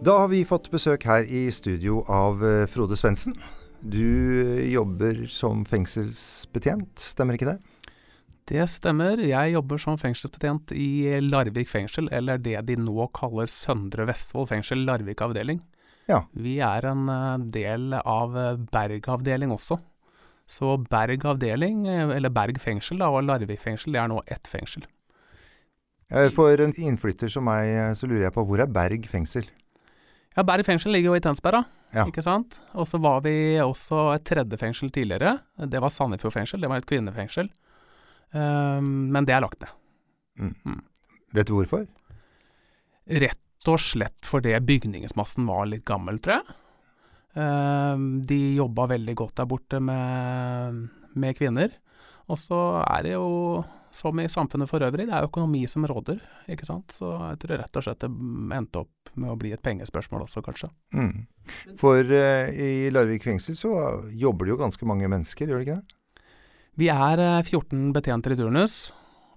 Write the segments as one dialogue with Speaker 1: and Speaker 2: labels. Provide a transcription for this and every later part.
Speaker 1: Da har vi fått besøk her i studio av eh, Frode Svendsen. Du jobber som fengselsbetjent, stemmer ikke det?
Speaker 2: Det stemmer. Jeg jobber som fengselsbetjent i Larvik fengsel, eller det de nå kaller Søndre Vestfold fengsel, Larvik avdeling.
Speaker 1: Ja.
Speaker 2: Vi er en eh, del av eh, Berg avdeling også. Så Berg avdeling, eh, eller Berg fengsel da, og Larvik fengsel, det er nå ett fengsel.
Speaker 1: Eh, For en innflytter som meg, eh, så lurer jeg på hvor er Berg fengsel?
Speaker 2: Ja, Berg fengsel ligger jo i Tønsberg, da.
Speaker 1: Ja.
Speaker 2: Ikke sant? Og så var vi også et tredje fengsel tidligere. Det var Sandefjord fengsel. Det var et kvinnefengsel. Um, men det er lagt ned.
Speaker 1: Vet du hvorfor?
Speaker 2: Rett og slett fordi bygningsmassen var litt gammel, tror jeg. Um, de jobba veldig godt der borte med, med kvinner. Og så er det jo, som i samfunnet for øvrig, det er økonomi som råder, ikke sant. Så jeg tror rett og slett det endte opp med å bli et pengespørsmål også, kanskje.
Speaker 1: Mm. For uh, i Larvik fengsel så jobber det jo ganske mange mennesker, gjør det ikke det?
Speaker 2: Vi er eh, 14 betjenter i turnus,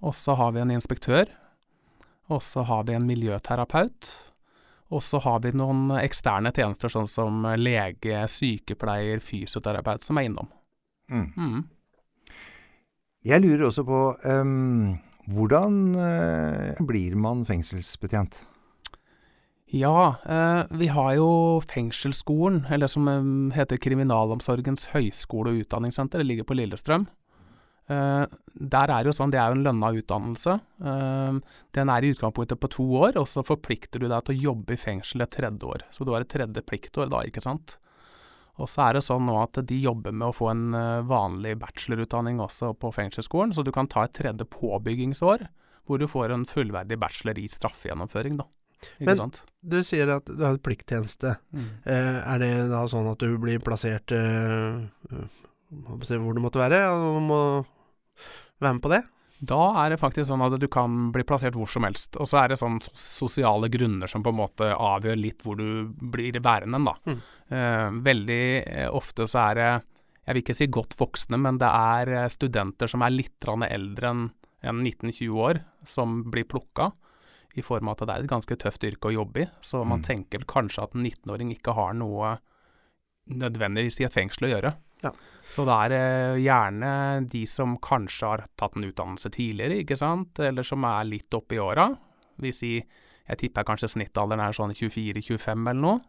Speaker 2: og så har vi en inspektør. Og så har vi en miljøterapeut. Og så har vi noen eksterne tjenester, sånn som lege, sykepleier, fysioterapeut, som er innom.
Speaker 1: Mm.
Speaker 2: Mm.
Speaker 1: Jeg lurer også på um, hvordan uh, blir man fengselsbetjent?
Speaker 2: Ja, eh, vi har jo Fengselsskolen, eller som eh, heter Kriminalomsorgens høgskole- og utdanningssenter. Det ligger på Lillestrøm. Eh, der er jo sånn, det er jo en lønna utdannelse. Eh, den er i utgangspunktet på to år, og så forplikter du deg til å jobbe i fengsel et tredje år. Så du har et tredje pliktår da, ikke sant. Og så er det sånn nå at de jobber med å få en eh, vanlig bachelorutdanning også på fengselsskolen, så du kan ta et tredje påbyggingsår, hvor du får en fullverdig bachelor i straffegjennomføring, da. Ikke
Speaker 3: Men-
Speaker 2: sant?
Speaker 3: Du sier at du har plikttjeneste.
Speaker 2: Mm.
Speaker 3: Eh, er det da sånn at du blir plassert eh, eh, hvor du måtte være, og må være med på det?
Speaker 2: Da er det faktisk sånn at du kan bli plassert hvor som helst. Og så er det sånn sosiale grunner som på en måte avgjør litt hvor du blir værende, da.
Speaker 3: Mm.
Speaker 2: Eh, veldig eh, ofte så er det, jeg vil ikke si godt voksne, men det er eh, studenter som er litt eldre enn en 19-20 år, som blir plukka. I form av at det er et ganske tøft yrke å jobbe i. Så man
Speaker 1: Mm.
Speaker 2: tenker kanskje at en 19-åring ikke har noe nødvendigvis i et fengsel å gjøre.
Speaker 3: Ja.
Speaker 2: Så det er gjerne de som kanskje har tatt en utdannelse tidligere, ikke sant, eller som er litt oppe i åra. Vi sier, jeg tipper kanskje snittalderen er sånn 24-25 eller noe,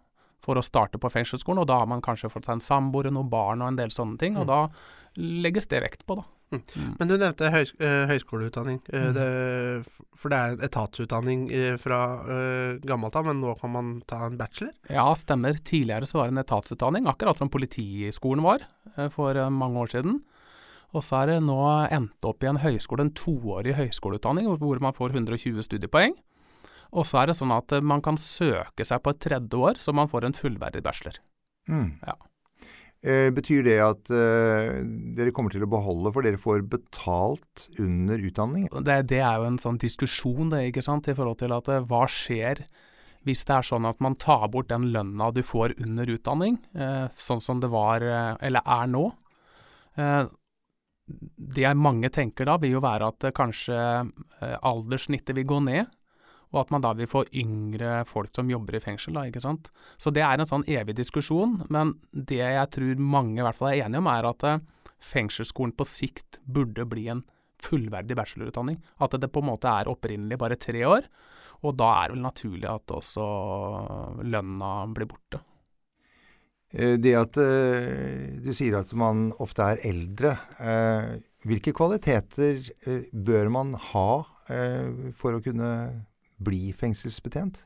Speaker 2: for å starte på fengselsskolen, og da har man kanskje fått seg en samboer, noen barn og en del sånne ting, og
Speaker 3: Mm.
Speaker 2: da legges det vekt på, da.
Speaker 3: Mm. Men du nevnte høys eh, høyskoleutdanning. Eh,
Speaker 2: Mm.
Speaker 3: det, for det er etatsutdanning eh, fra uh, gammelt av, men nå kan man ta en bachelor?
Speaker 2: Ja, stemmer. Tidligere så var det en etatsutdanning, akkurat som Politiskolen var for mange år siden. Og så er det nå endt opp i en høyskole, en toårig høyskoleutdanning, hvor- man får 120 studiepoeng. Og så er det sånn at man kan søke seg på et tredje år, så man får en fullverdig bachelor.
Speaker 1: Mm.
Speaker 2: Ja.
Speaker 1: Eh, betyr det at uh, dere kommer til å beholde, for dere får betalt under utdanning?
Speaker 2: Det, det er jo en sånn diskusjon, det, ikke sant, i forhold til at eh, hva skjer hvis det er sånn at man tar bort den lønna du får under utdanning, uh, sånn som det var, eller er nå. Uh, det mange tenker da, vil jo være at kanskje alderssnittet vil gå ned, og at man da vil få yngre folk som jobber i fengsel, da, ikke sant. Så det er en sånn evig diskusjon, men det jeg tror mange i hvert fall er enige om, er at eh, fengselsskolen på sikt burde bli en fullverdig bachelorutdanning. At det på en måte er opprinnelig bare tre år, og da er det vel naturlig at også lønna blir borte.
Speaker 1: Eh, det at eh, du sier at man ofte er eldre, hvilke kvaliteter bør man ha for å kunne bli fengselsbetjent?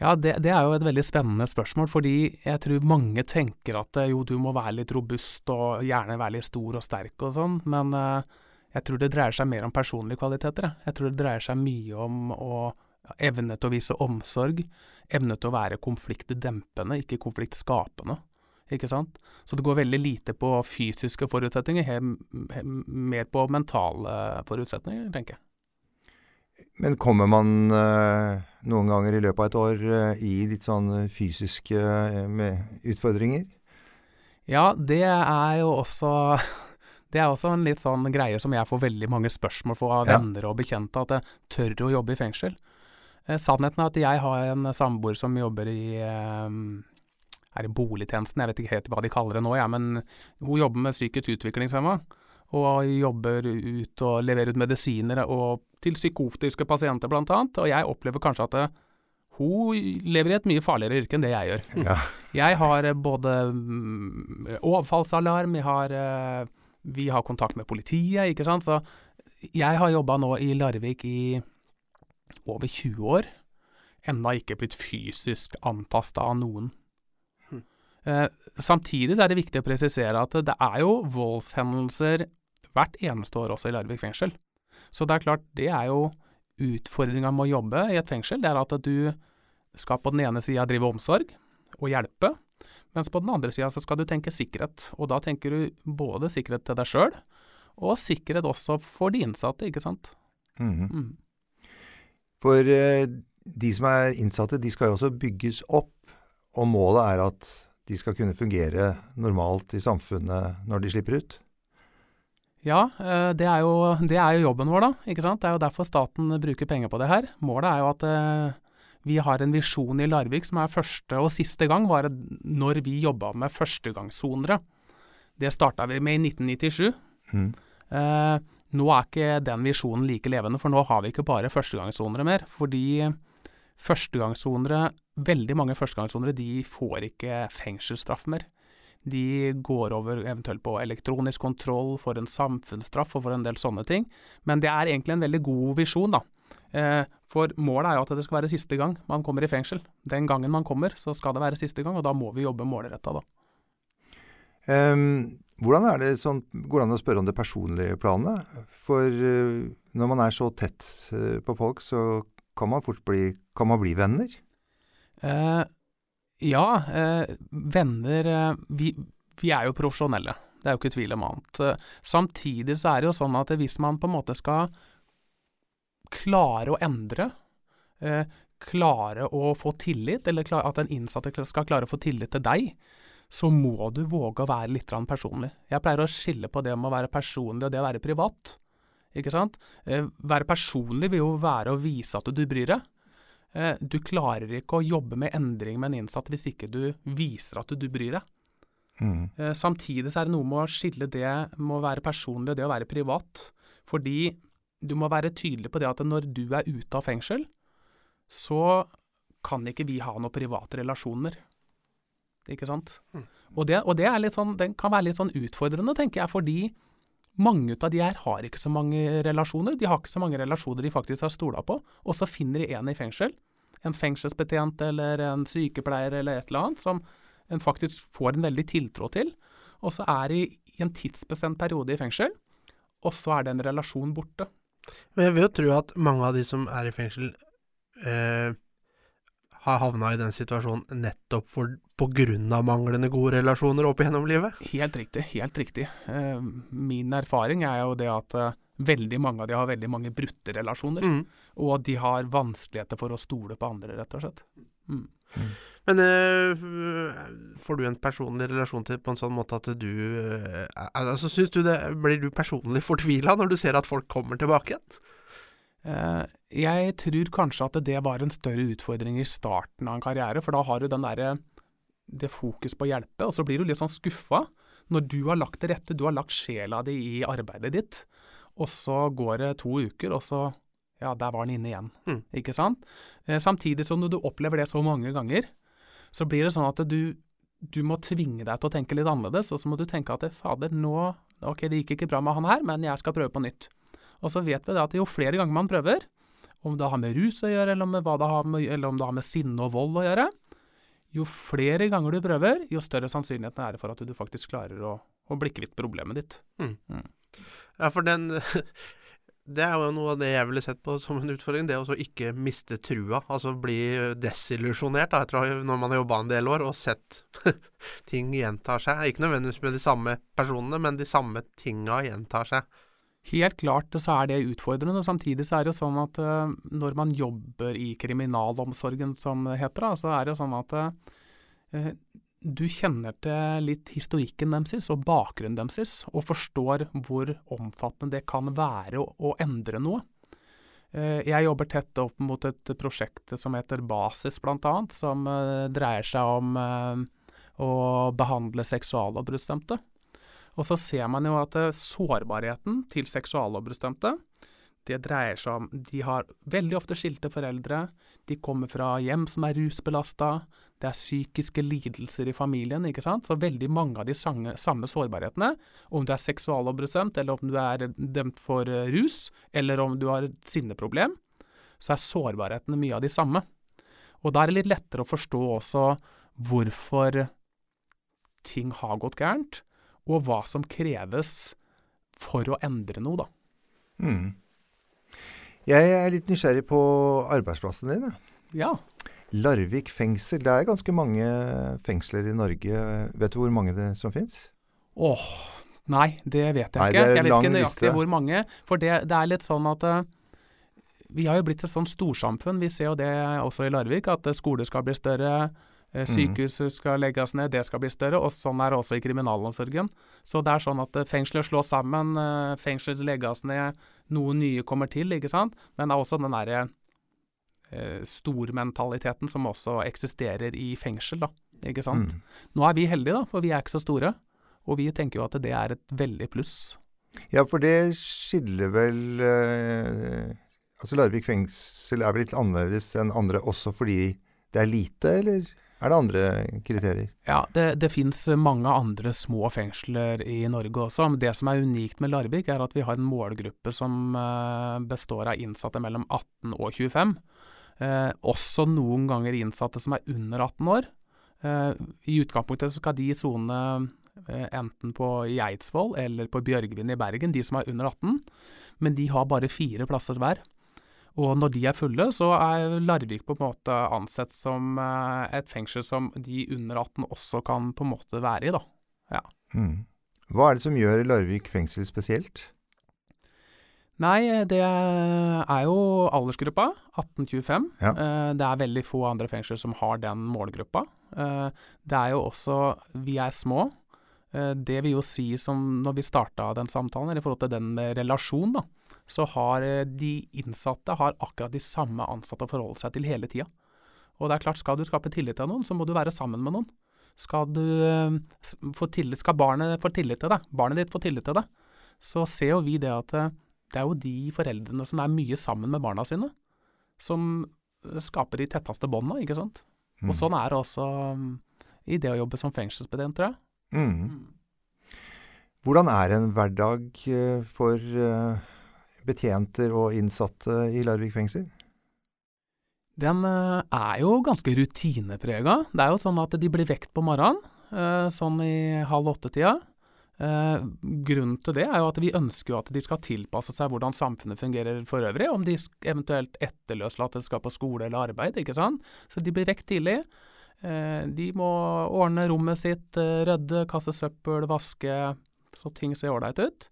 Speaker 2: Ja, det, det er jo et veldig spennende spørsmål, fordi jeg tror mange tenker at eh, jo, du må være litt robust og gjerne være litt stor og sterk og sånn, men eh, jeg tror det dreier seg mer om personlige kvaliteter. jeg. Tror det dreier seg mye om å evne til å vise omsorg, evne til å være konfliktdempende, ikke konfliktskapende. Ikke sant? Så det går veldig lite på fysiske forutsetninger, mer på mentale forutsetninger, tenker jeg.
Speaker 1: Men kommer man eh, noen ganger i løpet av et år eh, i litt sånn fysiske eh, med utfordringer?
Speaker 2: Ja, det er jo også Det er også en litt sånn greie som jeg får veldig mange spørsmål fra
Speaker 1: Ja.
Speaker 2: venner og bekjente, at jeg tør å jobbe i fengsel. Eh, sannheten er at jeg har en samboer som jobber i eh, er i boligtjenesten, jeg vet ikke helt hva de kaller det nå, ja, men hun jobber med psykisk utviklingshemma. Og jobber ut og leverer ut medisiner og til psykotiske pasienter annet. Og jeg opplever kanskje at det, hun lever i et mye farligere yrke enn det jeg gjør.
Speaker 1: Ja.
Speaker 2: Jeg har eh, både mm, overfallsalarm, jeg har, eh, vi har kontakt med politiet, ikke sant. Så jeg har jobba nå i Larvik i over 20 år. Enda ikke blitt fysisk antasta av noen. Eh, samtidig er det viktig å presisere at det er jo voldshendelser hvert eneste år også i Larvik fengsel. Så det er klart, det er jo utfordringa med å jobbe i et fengsel. Det er at du skal på den ene sida drive omsorg og hjelpe, mens på den andre sida så skal du tenke sikkerhet. Og da tenker du både sikkerhet til deg sjøl, og sikkerhet også for de innsatte, ikke sant.
Speaker 1: Mhm.
Speaker 2: Mm.
Speaker 1: For eh, de som er innsatte, de skal jo også bygges opp. Og målet er at de skal kunne fungere normalt i samfunnet når de slipper ut.
Speaker 2: Ja, eh, det er, jo, det er jo jobben vår, da. ikke sant? Det er jo derfor staten bruker penger på det her. Målet er jo at eh, vi har en visjon i Larvik som er første og siste gang, var når vi jobba med førstegangssonere. Det starta vi med i 1997.
Speaker 1: Mm.
Speaker 2: Eh, nå er ikke den visjonen like levende, for nå har vi ikke bare førstegangssonere mer. Fordi førstegangssonere, veldig mange førstegangssonere, de får ikke fengselsstraff mer. De går over eventuelt på elektronisk kontroll, får en samfunnsstraff og får en del sånne ting. Men det er egentlig en veldig god visjon, da. Eh, for målet er jo at det skal være siste gang man kommer i fengsel. Den gangen man kommer, så skal det være siste gang, og da må vi jobbe målretta, da.
Speaker 1: Um, hvordan er det sånn, Går det an å spørre om det personlige planet? For uh, når man er så tett uh, på folk, så kan man fort bli, kan man bli venner.
Speaker 2: Eh, ja, eh, venner eh, vi, vi er jo profesjonelle. Det er jo ikke tvil om annet. Eh, Samtidig så er det jo sånn at hvis man på en måte skal klare å endre, eh, klare å få tillit, eller klare, at den innsatte skal klare å få tillit til deg, så må du våge å være litt personlig. Jeg pleier å skille på det med å være personlig og det å være privat. Ikke sant? Eh, være personlig vil jo være å vise at du bryr deg. Eh, du klarer ikke å jobbe med endring med en innsatt hvis ikke du viser at du bryr deg.
Speaker 1: Mm.
Speaker 2: Eh, samtidig så er det noe med å skille det med å være personlig og det å være privat. Fordi du må være tydelig på det at når du er ute av fengsel, så kan ikke vi ha noen private relasjoner. Ikke sant?
Speaker 3: Mm.
Speaker 2: Og, det, og det er litt sånn, det kan være litt sånn utfordrende, tenker jeg, fordi mange av de her har ikke så mange relasjoner. De har ikke så mange relasjoner de faktisk har stola på, og så finner de en i fengsel. En fengselsbetjent eller en sykepleier eller et eller annet som en faktisk får en veldig tiltro til. Og så er de i en tidsbestemt periode i fengsel, og så er den relasjonen borte.
Speaker 3: Men jeg vil jo tro at mange av de som er i fengsel, eh, har havna i den situasjonen nettopp for, på grunn av manglende gode relasjoner opp igjennom livet.
Speaker 2: Helt riktig, helt riktig. Eh, min erfaring er jo det at eh, veldig mange av de har veldig mange brutte relasjoner,
Speaker 3: Mm.
Speaker 2: og at de har vanskeligheter for å stole på andre, rett og slett. Mm.
Speaker 3: Men øh, får du en personlig relasjon til det på en sånn måte at du øh, altså, synes du det, Blir du personlig fortvila når du ser at folk kommer tilbake igjen?
Speaker 2: Eh, jeg tror kanskje at det var en større utfordring i starten av en karriere, for da har du den derre det fokus på å hjelpe, og så blir du litt sånn skuffa når du har lagt til rette, du har lagt sjela di i arbeidet ditt, og så går det to uker, og så ja, der var den inne igjen.
Speaker 3: Mm.
Speaker 2: Ikke sant? Eh, samtidig som du opplever det så mange ganger, så blir det sånn at du, du må tvinge deg til å tenke litt annerledes, og så må du tenke at fader, nå Ok, det gikk ikke bra med han her, men jeg skal prøve på nytt. Og så vet vi det at jo flere ganger man prøver, om det har med rus å gjøre, eller, om det har med, eller om det har med sinne og vold å gjøre, jo flere ganger du prøver, jo større sannsynligheten er det for at du faktisk klarer å, å blikke kvitt problemet ditt.
Speaker 3: Ja, for den Det er jo noe av det jeg ville sett på som en utfordring, det å ikke miste trua. Altså bli desillusjonert når man har jobba en del år og sett ting gjentar seg. Ikke nødvendigvis med de samme personene, men de samme tinga gjentar seg.
Speaker 2: Helt klart så er det utfordrende. og Samtidig så er det sånn at uh, når man jobber i kriminalomsorgen, som det heter, da, så er det sånn at uh, du kjenner til litt historikken deres og bakgrunnen deres, og forstår hvor omfattende det kan være å, å endre noe. Uh, jeg jobber tett opp mot et prosjekt som heter Basis, bl.a., som dreier seg om å behandle seksuallovbruddsdømte. Og så ser man jo at sårbarheten til seksuallovbruddsdømte det dreier seg om De har veldig ofte skilte foreldre. De kommer fra hjem som er rusbelasta. Det er psykiske lidelser i familien. ikke sant? Så veldig mange av de samme, samme sårbarhetene, om du er seksuallovbruddsdømt, eller om du er dømt for eh, rus, eller om du har et sinneproblem, så er sårbarhetene mye av de samme. Og da er det litt lettere å forstå også hvorfor ting har gått gærent, og hva som kreves for å endre noe, da.
Speaker 1: Mm. Jeg er litt nysgjerrig på arbeidsplassen din.
Speaker 2: Ja.
Speaker 1: Larvik fengsel. Det er ganske mange fengsler i Norge. Vet du hvor mange det som fins?
Speaker 2: Åh, nei, det vet jeg
Speaker 1: Nei,
Speaker 2: ikke. Jeg vet ikke nøyaktig
Speaker 1: liste.
Speaker 2: hvor mange. For det, det er litt sånn at eh, vi har jo blitt et sånn storsamfunn. Vi ser jo det også i Larvik, at skole skal bli større. Eh, Sykehus skal legges ned, det skal bli større. Og sånn er det også i kriminalomsorgen. Så det er sånn at eh, fengsler slås sammen, eh, fengsler legges ned, noen nye kommer til, ikke sant. Men det er også den derre eh, stormentaliteten som også eksisterer i fengsel, da. Ikke sant.
Speaker 1: Mm.
Speaker 2: Nå er vi heldige, da, for vi er ikke så store. Og vi tenker jo at det er et veldig pluss.
Speaker 1: Ja, for det skiller vel eh, Altså Larvik fengsel er vel litt annerledes enn andre også fordi det er lite, eller er det andre kriterier?
Speaker 2: Ja, det, det fins mange andre små fengsler i Norge også. Men det som er unikt med Larvik, er at vi har en målgruppe som eh, består av innsatte mellom 18 og 25. Eh, også noen ganger innsatte som er under 18 år. Eh, I utgangspunktet skal de sone eh, enten på i eller på Bjørgvin i Bergen, de som er under 18. Men de har bare fire plasser hver. Og når de er fulle, så er Larvik på en måte ansett som eh, et fengsel som de under 18 også kan på en måte være i, da.
Speaker 1: Mm. Hva er det som gjør Larvik fengsel spesielt?
Speaker 2: Nei, det er jo aldersgruppa, 1825.
Speaker 1: Ja.
Speaker 2: Eh, Det er veldig få andre fengsler som har den målgruppa. Eh, Det er jo også Vi er små. Eh, Det vil jo si som når vi starta den samtalen, eller i forhold til den med relasjon, da, så har eh, de innsatte har akkurat de samme ansatte å forholde seg til hele tida. Og det er klart, skal du skape tillit til noen, så må du være sammen med noen. Skal, du, eh, få tillit, skal barnet få tillit til deg, barnet ditt få tillit til deg, så ser jo vi det at eh, det er jo de foreldrene som er mye sammen med barna sine, som eh, skaper de tetteste båndene, ikke sant.
Speaker 1: Mm.
Speaker 2: Og sånn er det også mm, i det å jobbe som fengselsbetjent, tror jeg.
Speaker 1: Mm. Hvordan er en hverdag eh, for eh, betjenter og innsatte i Larvik fengsel?
Speaker 2: Den eh, er jo ganske rutineprega. Det er jo sånn at de blir vekt på morgenen, sånn i halv åtte-tida. Grunnen til det er jo at vi ønsker at de skal tilpasse seg hvordan samfunnet fungerer for øvrig, om de eventuelt etterløslatte skal på skole eller arbeid, ikke sant. Så de blir vekt tidlig. Eh, de må ordne rommet sitt, eh, rydde, kaste søppel, vaske, så ting ser ålreit ut.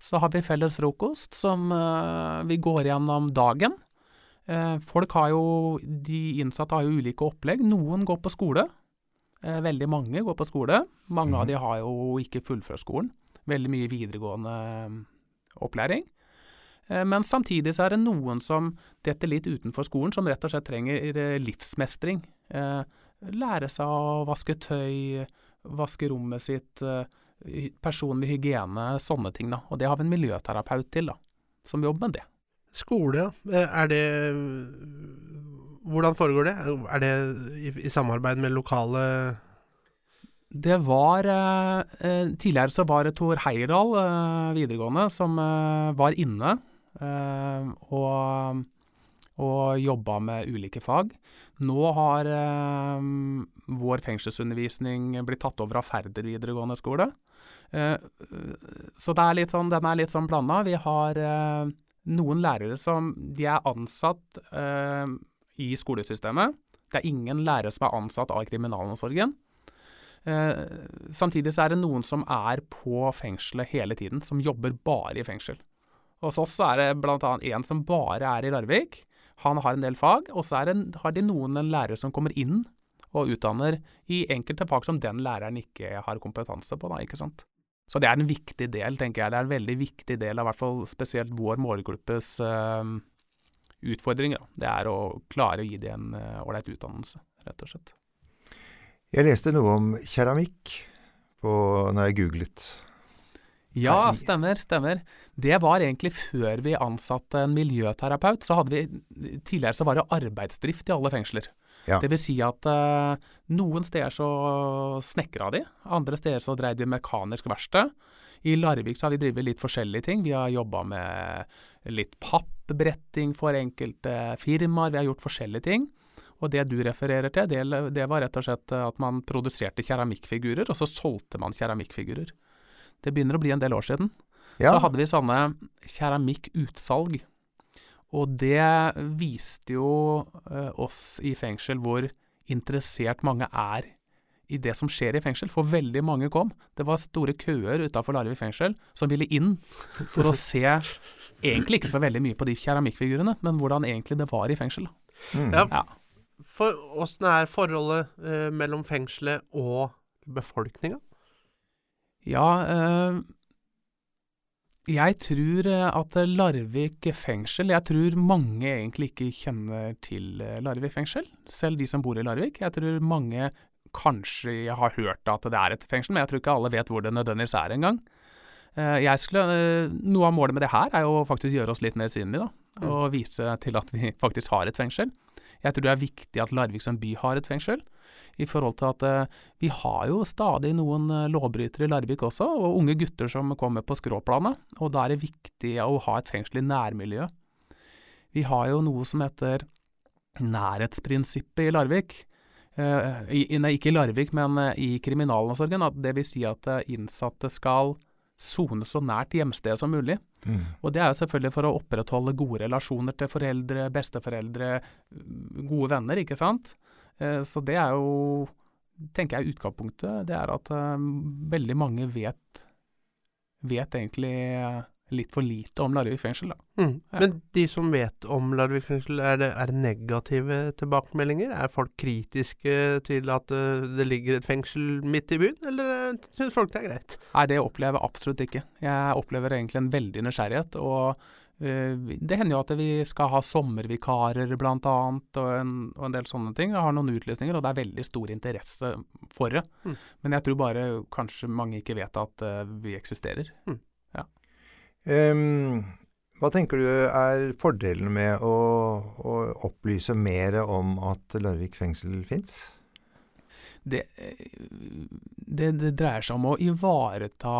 Speaker 2: Så har vi felles frokost som eh, vi går gjennom dagen. Folk har jo, De innsatte har jo ulike opplegg. Noen går på skole. Veldig mange går på skole. Mange
Speaker 1: mm.
Speaker 2: av de har jo ikke fullført skolen. Veldig mye videregående opplæring. Men samtidig så er det noen som detter litt utenfor skolen, som rett og slett trenger livsmestring. Lære seg å vaske tøy, vaske rommet sitt, eh, personlig hygiene, sånne ting. da. Og det har vi en miljøterapeut til, da, som jobber med det.
Speaker 3: Skole. Eh, Er det Hvordan foregår det? Er det i, i samarbeid med lokale
Speaker 2: Det var eh, eh, Tidligere så var det Tor Heyerdahl eh, videregående som eh, var inne eh, og, og jobba med ulike fag. Nå har eh, vår fengselsundervisning blitt tatt over av Færder videregående skole. Eh, så er sånn, den er litt sånn blanda. Vi har eh, noen lærere som er ansatt eh, i skolesystemet. Det er ingen lærere som er ansatt av kriminalomsorgen. Eh, samtidig så er det noen som er på fengselet hele tiden, som jobber bare i fengsel. Hos oss er det bl.a. en som bare er i Larvik. Han har en del fag, og så det, har de noen lærere som kommer inn og utdanner i enkelte fag som den læreren ikke har kompetanse på. Da, ikke sant? Så det er en viktig del, tenker jeg. Det er en veldig viktig del av hvert fall spesielt vår målgruppes uh, utfordringer. Da. Det er å klare å gi dem en ålreit uh, utdannelse, rett og slett.
Speaker 1: Jeg leste noe om keramikk på, når jeg googlet.
Speaker 2: Ja, stemmer, stemmer. Det var egentlig før vi ansatte en miljøterapeut. så hadde vi, Tidligere så var det arbeidsdrift i alle fengsler.
Speaker 1: Ja.
Speaker 2: Det vil si at uh, noen steder så snekra de, andre steder så dreide vi mekanisk verksted. I Larvik så har vi drevet litt forskjellige ting. Vi har jobba med litt pappbretting for enkelte firmaer. Vi har gjort forskjellige ting. Og det du refererer til, det, det var rett og slett at man produserte keramikkfigurer, og så solgte man keramikkfigurer. Det begynner å bli en del år siden. Ja. Så hadde vi sånne keramikkutsalg. Og det viste jo eh, oss i fengsel hvor interessert mange er i det som skjer i fengsel. For veldig mange kom. Det var store køer utafor Larvik fengsel som ville inn for å se egentlig ikke så veldig mye på de keramikkfigurene, men hvordan egentlig det var i fengsel.
Speaker 3: Mm. Ja. ja. For åssen er forholdet eh, mellom fengselet og befolkninga?
Speaker 2: Ja, eh, jeg tror eh, at Larvik fengsel Jeg tror mange egentlig ikke kjenner til eh, Larvik fengsel, selv de som bor i Larvik. Jeg tror mange kanskje har hørt at det er et fengsel, men jeg tror ikke alle vet hvor det nødvendigvis er engang. Noe av målet med det her er jo faktisk gjøre oss litt mer synlige, da. Mm. Og vise til at vi faktisk har et fengsel. Jeg tror det er viktig at Larvik som by har et fengsel i forhold til at eh, vi har jo stadig noen eh, lovbrytere i Larvik også, og unge gutter som kommer på skråplanet. Og da er det viktig å ha et fengsel i nærmiljøet. Vi har jo noe som heter nærhetsprinsippet i Larvik. Uh, i, nei, ikke i Larvik, men i kriminalomsorgen. Det vil si at innsatte skal sone så nært hjemstedet som mulig. Mm. Og det er jo selvfølgelig for å opprettholde gode relasjoner til foreldre, besteforeldre, gode venner, ikke sant. Eh, så det er jo, tenker jeg, utgangspunktet. Det er at um, veldig mange vet, vet egentlig litt for lite om Larvik fengsel.
Speaker 3: Mm. Ja. Men de som vet om Larvik fengsel, er det, er det, negative tilbakemeldinger? Er folk kritiske til at det ligger et fengsel midt i byen, eller syns folk det er greit?
Speaker 2: Nei, det opplever jeg absolutt ikke. Jeg opplever egentlig en veldig nysgjerrighet. og Eh, det hender jo at vi skal ha sommervikarer blant annet, og en, og en del sånne ting. Jeg har noen utlysninger, og det er veldig stor interesse for det. Mm. Men jeg tror bare kanskje mange ikke vet at uh, vi eksisterer. Mm. Ja.
Speaker 1: Um, hva tenker du er fordelen med å, å opplyse mer om at Larvik fengsel fins?
Speaker 2: Det, det, det, dreier seg om å ivareta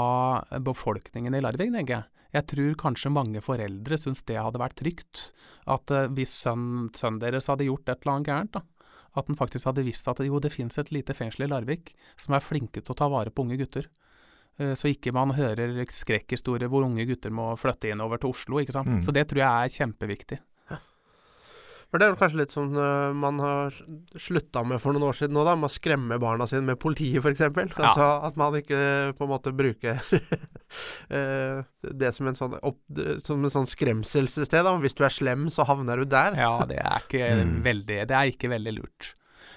Speaker 2: befolkningen i Larvik, tenker jeg. Jeg tror kanskje mange foreldre syns det hadde vært trygt. At uh, hvis sønnen sønn deres hadde gjort et eller annet gærent, da, at han faktisk hadde visst at jo, det finnes et lite fengsel i Larvik som er flinke til å ta vare på unge gutter. Uh, så ikke man hører skrekkhistorier hvor unge gutter må flytte inn over til Oslo. ikke sant? Mm. Så det tror jeg er kjempeviktig.
Speaker 3: For det er kanskje litt som uh, man har slutta med for noen år siden nå, da. Med å skremme barna sine med politiet, f.eks. Ja. Altså at man ikke på en måte bruker uh, det som en sånn, opp, som en sånn skremselssted. Da. Hvis du er slem, så havner du der.
Speaker 2: Ja, det er ikke mm. veldig Det er ikke veldig lurt.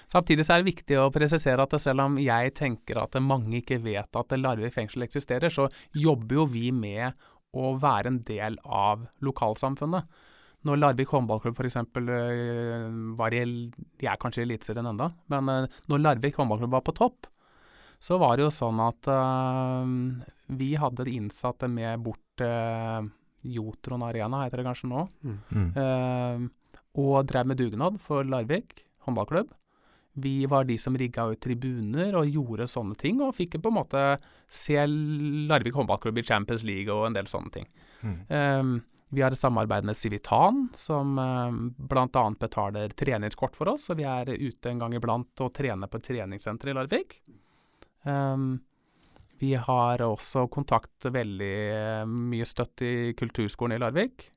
Speaker 2: Samtidig så er det viktig å presisere at selv om jeg tenker at mange ikke vet at Larvik fengsel eksisterer, så jobber jo vi med å være en del av lokalsamfunnet. Når Larvik håndballklubb f.eks. Eh, var i De er kanskje i Eliteserien ennå, men eh, når Larvik håndballklubb var på topp, så var det jo sånn at uh, vi hadde innsatte med bort uh, Jotron Arena, heter det kanskje nå, mm. uh, og drev med dugnad for Larvik håndballklubb. Vi var de som rigga ut tribuner og gjorde sånne ting, og fikk på en måte se Larvik håndballklubb i Champions League og en del sånne ting. Mm. Um, vi har et samarbeid med Civitan, som eh, bl.a. betaler treningskort for oss. Og vi er ute en gang iblant og trener på et treningssenter i Larvik. Um, vi har også kontakt veldig eh, mye støtt i kulturskolen i Larvik.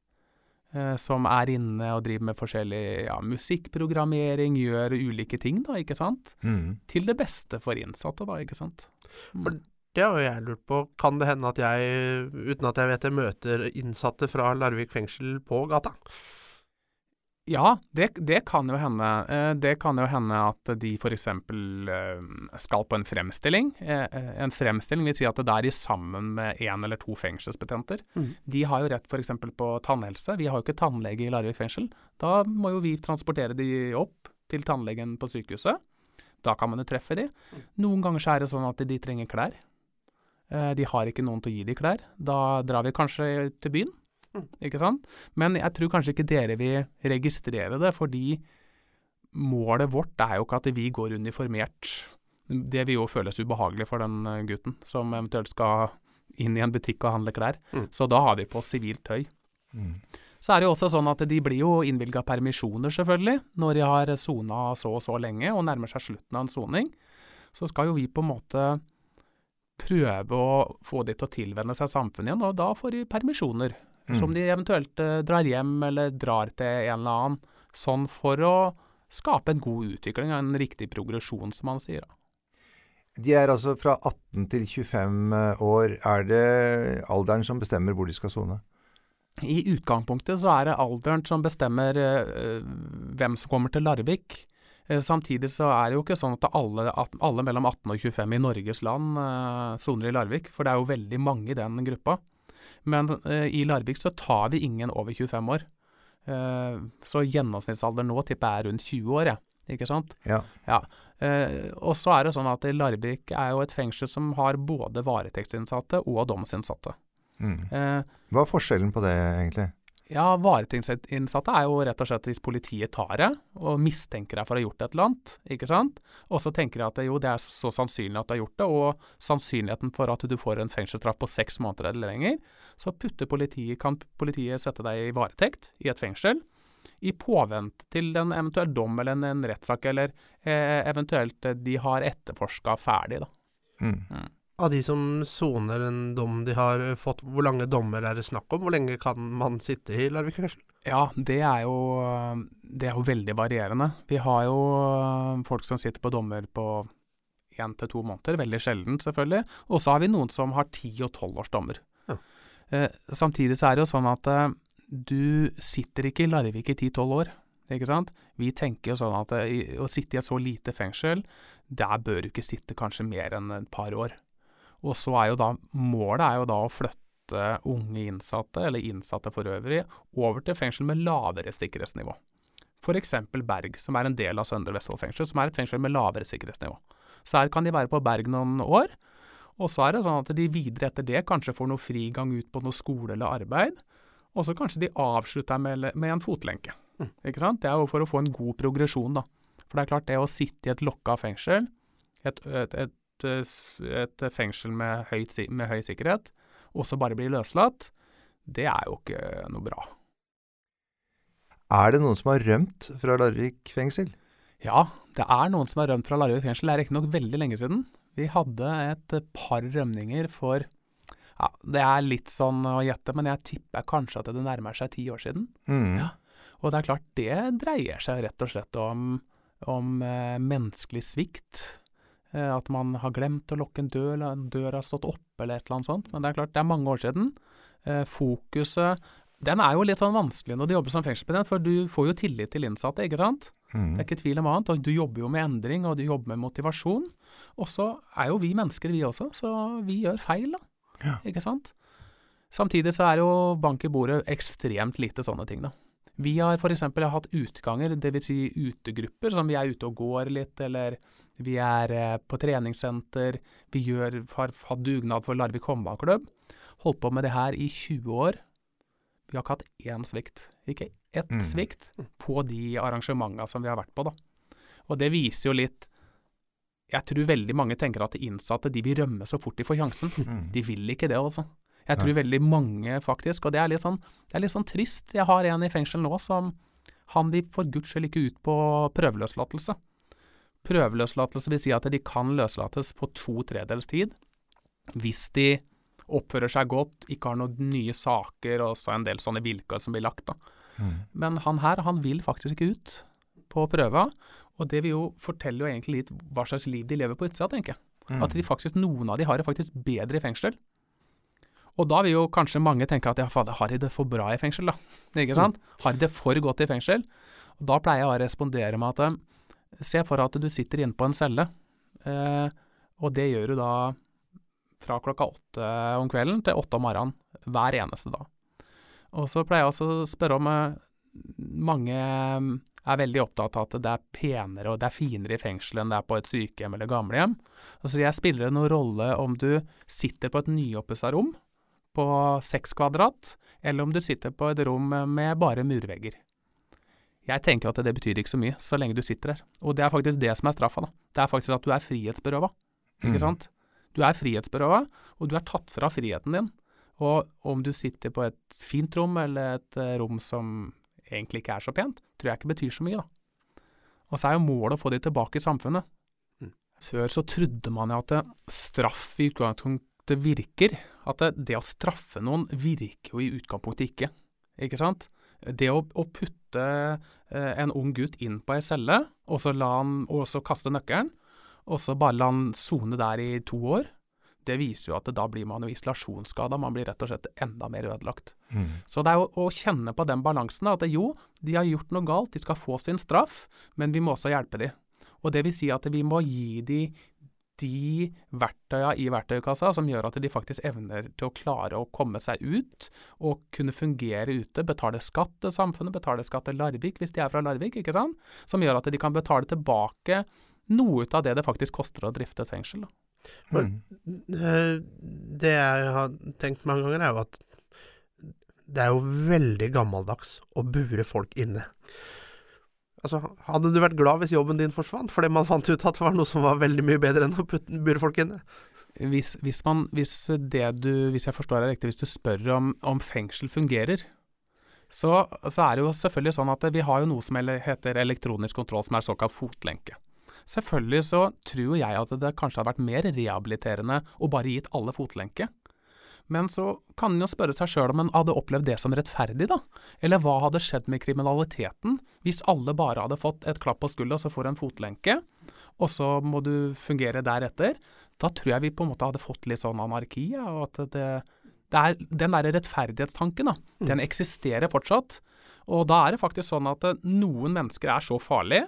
Speaker 2: Uh, som er inne og driver med forskjellig ja, musikkprogrammering, gjør ulike ting, da, ikke sant. Mm. Til det beste for innsatte, da, ikke sant.
Speaker 3: For det har jeg lurt på. Kan det hende at jeg, uten at jeg vet det, møter innsatte fra Larvik fengsel på gata?
Speaker 2: Ja, det, det, kan jo hende. Eh, det kan jo hende at de f.eks. skal på en fremstilling. En fremstilling vil si at det er de sammen med én eller to fengselsbetjenter. Mm. De har jo rett f.eks. på tannhelse. Vi har jo ikke tannlege i Larvik fengsel. Da må jo vi transportere de opp til tannlegen på sykehuset. Da kan man jo treffe de. Mm. Noen ganger så er det sånn at de trenger klær. De har ikke noen til å gi de klær. Da drar vi kanskje til byen ikke sant? Men jeg tror kanskje ikke dere vil registrere det, fordi målet vårt er jo ikke at vi går uniformert. Det vil jo føles ubehagelig for den eh, gutten som eventuelt skal inn i en butikk og handle klær. Mm. Så da har vi på sivilt tøy. Mm. Så er det jo også sånn at de blir jo innvilga permisjoner, selvfølgelig, når de har sona så og så lenge og nærmer seg slutten av en soning. Så skal jo vi på en måte prøve å få de til å tilvenne seg samfunnet igjen, og da får de permisjoner mm. som de eventuelt uh, drar hjem eller drar til en eller annen, sånn for å skape en god utvikling, en riktig progresjon, som man sier.
Speaker 1: De er altså fra 18 til 25 eh, år. Er det alderen som bestemmer hvor de skal sone?
Speaker 2: I utgangspunktet så er det alderen som bestemmer uh, hvem som kommer til Larvik. Uh, samtidig så er det jo ikke sånn at alle, alle mellom 18 og 25 i Norges land soner uh, i Larvik, for det er jo veldig mange i den gruppa. Men eh, i Larvik så tar vi ingen over 25 år. Eh, så gjennomsnittsalder nå tipper jeg er rundt 20 år, jeg. Ikke sant?
Speaker 1: Ja.
Speaker 2: ja. Eh, og så er det sånn at Larvik er jo et fengsel som har både varetektsinnsatte og domsinnsatte.
Speaker 1: Mm. Eh, Hva er forskjellen på det, egentlig?
Speaker 2: Ja, varetektsinnsatte er jo rett og slett hvis politiet tar det og mistenker deg for å ha gjort et eller annet, ikke sant. Og så tenker de at jo, det er så sannsynlig at du har gjort det, og sannsynligheten for at du får en fengselsstraff på seks måneder eller lenger, så politiet, kan politiet sette deg i varetekt i et fengsel i påvente til en eventuell dom eller en, en rettssak, eller eh, eventuelt de har etterforska ferdig, da.
Speaker 1: Mm. Mm.
Speaker 3: Av de som soner en dom de har fått, hvor lange dommer er det snakk om? Hvor lenge kan man sitte i Larvik fengsel?
Speaker 2: Ja, det er, jo, det er jo veldig varierende. Vi har jo folk som sitter på dommer på én til to måneder, veldig sjelden selvfølgelig. Og så har vi noen som har ti og tolv års dommer. Ja. Eh, samtidig så er det jo sånn at eh, du sitter ikke i Larvik i ti-tolv år. Ikke sant? Vi tenker jo sånn at eh, å sitte i et så lite fengsel, der bør du ikke sitte kanskje mer enn et par år. Og så er jo da målet er jo da å flytte unge innsatte, eller innsatte for øvrig, over til fengsel med lavere sikkerhetsnivå. F.eks. Berg, som er en del av Søndre Vestfold fengsel, som er et fengsel med lavere sikkerhetsnivå. Så her kan de være på Berg noen år, og så er det sånn at de videre etter det kanskje får noe frigang ut på noe skole eller arbeid, og så kanskje de avslutter med, med en fotlenke. Mm. Ikke sant? Det er jo for å få en god progresjon, da. For det er klart, det å sitte i et lokka fengsel, et, et, et et fengsel med, høyt, med høy sikkerhet, og så bare bli løslatt, det er jo ikke noe bra.
Speaker 1: Er det noen som har rømt fra Larvik fengsel?
Speaker 2: Ja, det er noen som har rømt fra Larvik fengsel. Det er riktignok veldig lenge siden. Vi hadde et par rømninger for ja, Det er litt sånn å gjette, men jeg tipper kanskje at det nærmer seg ti år siden.
Speaker 1: Mm.
Speaker 2: Ja. Og det er klart, det dreier seg rett og slett om, om eh, menneskelig svikt. Eh, at man har glemt å lukke en dør, eller en dør har stått oppe, eller et eller annet sånt. Men det er klart, det er mange år siden. Eh, fokuset Den er jo litt sånn vanskelig når du jobber som fengselsbetjent, for du får jo tillit til innsatte, ikke sant? Mm. Det er ikke tvil om annet. Og du jobber jo med endring, og du jobber med motivasjon. Og så er jo vi mennesker, vi også, så vi gjør feil, da.
Speaker 1: Ja.
Speaker 2: Ikke sant? Samtidig så er jo bank i bordet ekstremt lite sånne ting, da. Vi har f.eks. hatt utganger, dvs. Si utegrupper, som vi er ute og går litt, eller vi er eh, på treningssenter. Vi gjør, har hatt dugnad for Larvik håndballklubb. Holdt på med det her i 20 år. Vi har ikke hatt én svikt. Ikke ett mm. svikt på de arrangementene som vi har vært på, da. Og det viser jo litt Jeg tror veldig mange tenker at de innsatte de vil rømme så fort de får sjansen. Mm. De vil ikke det, altså. Jeg tror veldig mange, faktisk, og det er litt sånn, det er litt sånn trist. Jeg har en i fengsel nå som Han vil for guds skyld ikke ut på prøveløslatelse. Prøveløslatelse vil si at de kan løslates på to tredels tid hvis de oppfører seg godt, ikke har noen nye saker og så en del sånne vilkår som blir lagt. da. Mm. Men han her, han vil faktisk ikke ut på prøva, og det vil jo fortelle jo egentlig litt hva slags liv de lever på utsida, tenker jeg. Mm. At de faktisk, noen av de har det faktisk bedre i fengsel. Og da vil jo kanskje mange tenke at ja, fader, har de det for bra i fengsel, da? Ikke sant? Har de det for godt i fengsel? Og da pleier jeg å respondere med at eh, se for deg at du sitter inne på en celle, eh, og det gjør du da fra klokka åtte om kvelden til åtte om morgenen hver eneste dag. Og så pleier jeg også å spørre om eh, mange eh, er veldig opptatt av at det er penere og det er finere i fengsel enn det er på et sykehjem eller gamlehjem. Altså jeg spiller det noen rolle om du sitter på et nyoppussa rom på seks kvadrat, eller om du sitter på et rom med bare murvegger. Jeg tenker at det betyr ikke så mye, så lenge du sitter der. Og det er faktisk det som er straffa, da. Det er faktisk at du er frihetsberøva, ikke
Speaker 1: Mm.
Speaker 2: sant? Du er frihetsberøva, og du er tatt fra friheten din. Og om du sitter på et fint rom eller et eh, rom som egentlig ikke er så pent, tror jeg ikke betyr så mye, da. Og så er jo målet å få de tilbake i samfunnet.
Speaker 3: Mm.
Speaker 2: Før så trodde man jo at straff i utgangspunktet virker. At det, det å straffe noen virker jo i utgangspunktet ikke, ikke sant? Det å, å putte eh, en ung gutt inn på ei celle, og så, han, og så kaste nøkkelen, og så bare la han sone der i to år, det viser jo at da blir man jo isolasjonsskada, man blir rett og slett enda mer ødelagt.
Speaker 1: Mm.
Speaker 2: Så det er å, å kjenne på den balansen, At at jo, de har gjort noe galt, de skal få sin straff, men vi må også hjelpe dem. Og det vil si at vi må gi de de verktøya i verktøykassa som gjør at de faktisk evner til å klare å komme seg ut og kunne fungere ute, betale skatt til samfunnet, betale skatt til Larvik hvis de er fra Larvik, ikke sant? Som gjør at de kan betale tilbake noe ut av det det faktisk koster å drifte et fengsel. Da.
Speaker 1: Mm.
Speaker 3: Eh, Det jeg har tenkt mange ganger, er jo at det er jo veldig gammeldags å bure folk inne. Altså, Hadde du vært glad hvis jobben din forsvant fordi man fant ut at det var noe som var veldig mye bedre enn å putte, bure folk inne?
Speaker 2: Hvis, hvis, man, hvis, du, hvis jeg forstår deg riktig, hvis du spør om, om fengsel fungerer, så, så er det jo selvfølgelig sånn at vi har jo noe som heter elektronisk kontroll, som er såkalt fotlenke. Selvfølgelig så tror jeg at det kanskje hadde vært mer rehabiliterende å bare gitt alle fotlenke. Men så kan en jo spørre seg sjøl om en hadde opplevd det som rettferdig, da. Eller hva hadde skjedd med kriminaliteten hvis alle bare hadde fått et klapp på skuldra, så får du en fotlenke, og så må du fungere deretter. Da tror jeg vi på en måte hadde fått litt sånn anarki, ja, og at det, det er den derre rettferdighetstanken, da. Den eksisterer fortsatt. Og da er det faktisk sånn at eh, noen mennesker er så farlige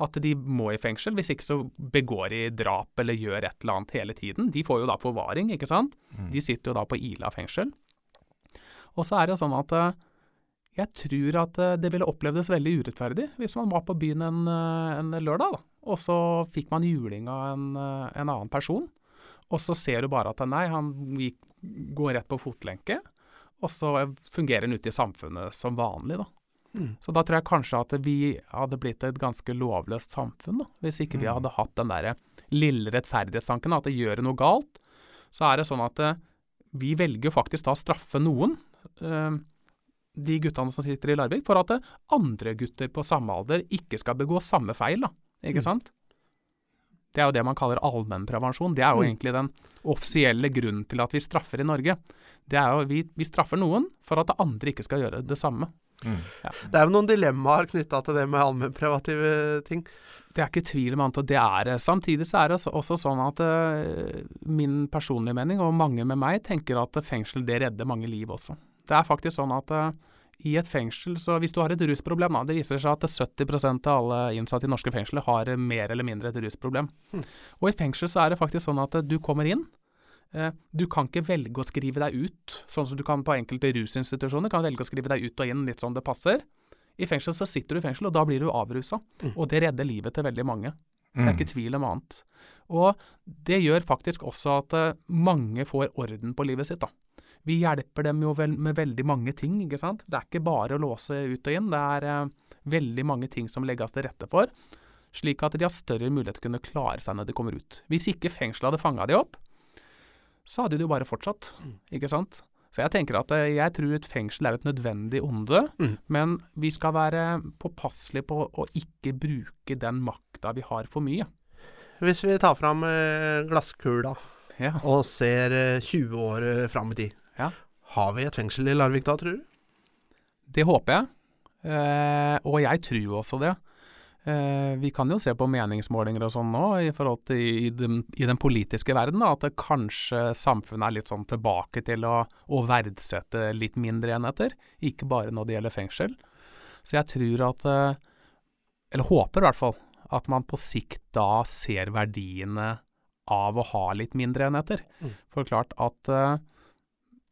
Speaker 2: at de må i fengsel. Hvis ikke så begår de drap eller gjør et eller annet hele tiden. De får jo da forvaring, ikke sant. De sitter jo da på Ila fengsel. Og så er det sånn at eh, jeg tror at eh, det ville opplevdes veldig urettferdig hvis man var på byen en, eh, en lørdag, da. Og så fikk man juling av en, en annen person. Og så ser du bare at nei, han gikk, går rett på fotlenke. Og så fungerer han ute i samfunnet som vanlig, da.
Speaker 3: Mm.
Speaker 2: Så da tror jeg kanskje at vi hadde blitt et ganske lovløst samfunn, da, hvis ikke vi
Speaker 1: Mm.
Speaker 2: hadde hatt den derre lille rettferdighetstanken, at det gjør noe galt, så er det sånn at eh, vi velger faktisk da å straffe noen, eh, de guttene som sitter i Larvik, for at eh, andre gutter på samme alder ikke skal begå samme feil, da, ikke
Speaker 3: Mm.
Speaker 2: sant? Det er jo det man kaller allmennprevensjon. Det er jo
Speaker 3: Mm.
Speaker 2: egentlig den offisielle grunnen til at vi straffer i Norge. Det er jo vi, vi straffer noen for at andre ikke skal gjøre det samme.
Speaker 1: Mm.
Speaker 3: Det er jo noen dilemmaer knytta til det med allmennprivative ting.
Speaker 2: Det er ikke tvil om at det er det. Samtidig så er det også- sånn at uh, min personlige mening, og mange med meg, tenker at fengsel det redder mange liv også. Det er faktisk sånn at uh, i et fengsel, så hvis du har et rusproblem, da, det viser seg at 70% av alle innsatte i norske fengsler har mer eller mindre et rusproblem.
Speaker 3: Mm.
Speaker 2: Og i fengsel så er det faktisk sånn at du kommer inn, du kan ikke velge å skrive deg ut, sånn som du kan på enkelte rusinstitusjoner, kan velge å skrive deg ut og inn litt sånn det passer. I fengsel så sitter du i fengsel, og da blir du avrusa.
Speaker 3: Mm.
Speaker 2: Og det redder livet til veldig mange. Det
Speaker 1: Mm.
Speaker 2: er ikke tvil om annet. Og det gjør faktisk også at eh, mange får orden på livet sitt, da. Vi hjelper dem jo vel med veldig mange ting, ikke sant. Det er ikke bare å låse ut og inn, det er eh, veldig mange ting som legges til rette for, slik at de har større mulighet til å kunne klare seg når de kommer ut. Hvis ikke fengselet hadde fanga de opp, så hadde de jo bare fortsatt,
Speaker 3: Mm.
Speaker 2: ikke sant. Så jeg tenker at eh, jeg tror et fengsel er et nødvendig onde,
Speaker 3: Mm.
Speaker 2: men vi skal være påpasselige på å ikke bruke den makta vi har for mye.
Speaker 3: Hvis vi tar fram eh, glasskula
Speaker 2: Ja.
Speaker 3: og ser eh, 20 år eh, fram i tid,
Speaker 2: Ja.
Speaker 3: har vi et fengsel i Larvik da, tror du?
Speaker 2: Det håper jeg, eh, og jeg tror jo også det. Eh, vi kan jo se på meningsmålinger og sånn nå, i forhold til i den, i den politiske verden, da, at det kanskje samfunnet er litt sånn tilbake til å, å, verdsette litt mindre enheter. Ikke bare når det gjelder fengsel. Så jeg tror at eh, Eller håper i hvert fall at man på sikt da ser verdiene av å ha litt mindre enheter. Mm. For klart at uh,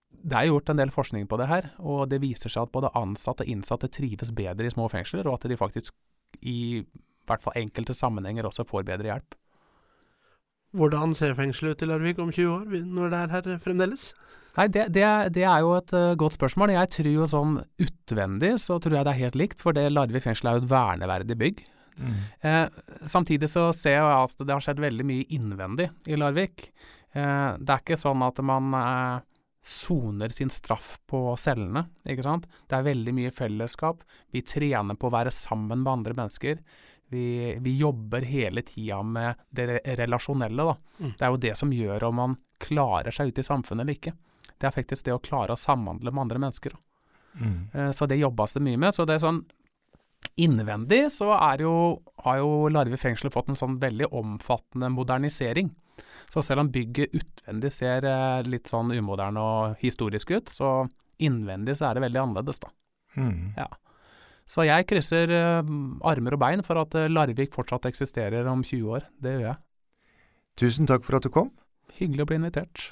Speaker 2: det er gjort en del forskning på det her, og det viser seg at både ansatte og innsatte trives bedre i små fengsler, og at de faktisk i hvert fall enkelte sammenhenger også får bedre hjelp.
Speaker 3: Hvordan ser fengselet ut i Larvik om 20 år, når det er her fremdeles?
Speaker 2: Nei, det, det, det er jo et uh, godt spørsmål. Jeg tror jo sånn utvendig så tror jeg det er helt likt, for det Larvik fengsel er jo et verneverdig bygg. Mm. Eh, samtidig så ser jeg at det har skjedd veldig mye innvendig i Larvik. Eh, det er ikke sånn at man eh, soner sin straff på cellene. ikke sant? Det er veldig mye fellesskap. Vi trener på å være sammen med andre mennesker. Vi, vi jobber hele tida med det relasjonelle. da. Mm. Det er jo det som gjør om man klarer seg ute i samfunnet eller ikke. Det er faktisk det å klare å samhandle med andre mennesker. Mm. Uh, så det jobbes det mye med. Så det er sånn Innvendig så jo, har jo Larve fengsel fått en sånn veldig omfattende modernisering. Så selv om bygget utvendig ser eh, litt sånn umoderne og historisk ut, så innvendig så er det veldig annerledes, da. Mm. Ja. Så jeg krysser uh, armer og bein for at uh, Larvik fortsatt eksisterer om 20 år. Det gjør jeg.
Speaker 1: Tusen takk for at du kom.
Speaker 2: Hyggelig å bli invitert.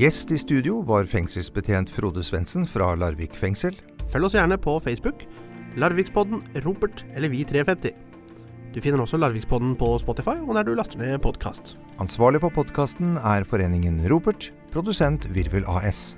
Speaker 1: Gjest i studio var fengselsbetjent Frode Svendsen fra Larvik fengsel.
Speaker 3: Følg oss gjerne på Facebook. Larvikspodden, Ropert eller Vi350. Du finner også Larvikspodden på Spotify og der du laster ned podkast.
Speaker 1: Ansvarlig for podkasten er foreningen Ropert, produsent Virvel AS.